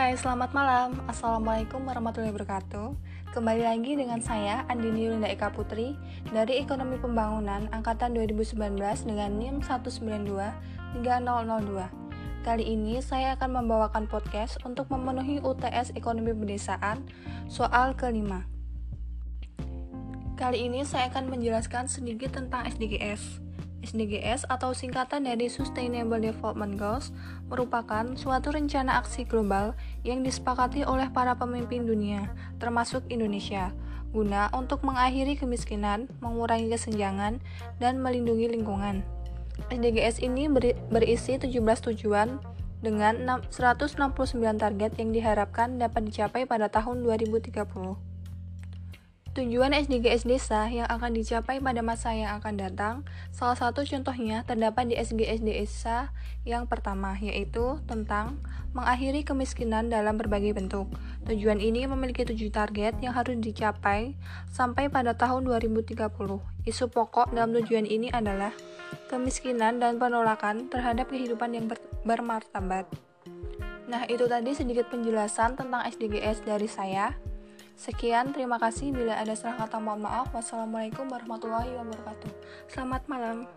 Hai, selamat malam. Assalamualaikum warahmatullahi wabarakatuh. Kembali lagi dengan saya, Andini Yulinda Eka Putri, dari Ekonomi Pembangunan Angkatan 2019 dengan NIM 192-3002. Kali ini saya akan membawakan podcast untuk memenuhi UTS Ekonomi Pedesaan soal kelima. Kali ini saya akan menjelaskan sedikit tentang SDGs. SDGs atau singkatan dari Sustainable Development Goals merupakan suatu rencana aksi global yang disepakati oleh para pemimpin dunia, termasuk Indonesia, guna untuk mengakhiri kemiskinan, mengurangi kesenjangan, dan melindungi lingkungan. SDGs ini berisi 17 tujuan dengan 169 target yang diharapkan dapat dicapai pada tahun 2030. Tujuan SDGs desa yang akan dicapai pada masa yang akan datang, salah satu contohnya terdapat di SDGs desa yang pertama, yaitu tentang mengakhiri kemiskinan dalam berbagai bentuk. Tujuan ini memiliki tujuh target yang harus dicapai sampai pada tahun 2030. Isu pokok dalam tujuan ini adalah kemiskinan dan penolakan terhadap kehidupan yang ber bermartabat. Nah, itu tadi sedikit penjelasan tentang SDGs dari saya. Sekian, terima kasih. Bila ada salah kata mohon maaf. Wassalamualaikum warahmatullahi wabarakatuh. Selamat malam.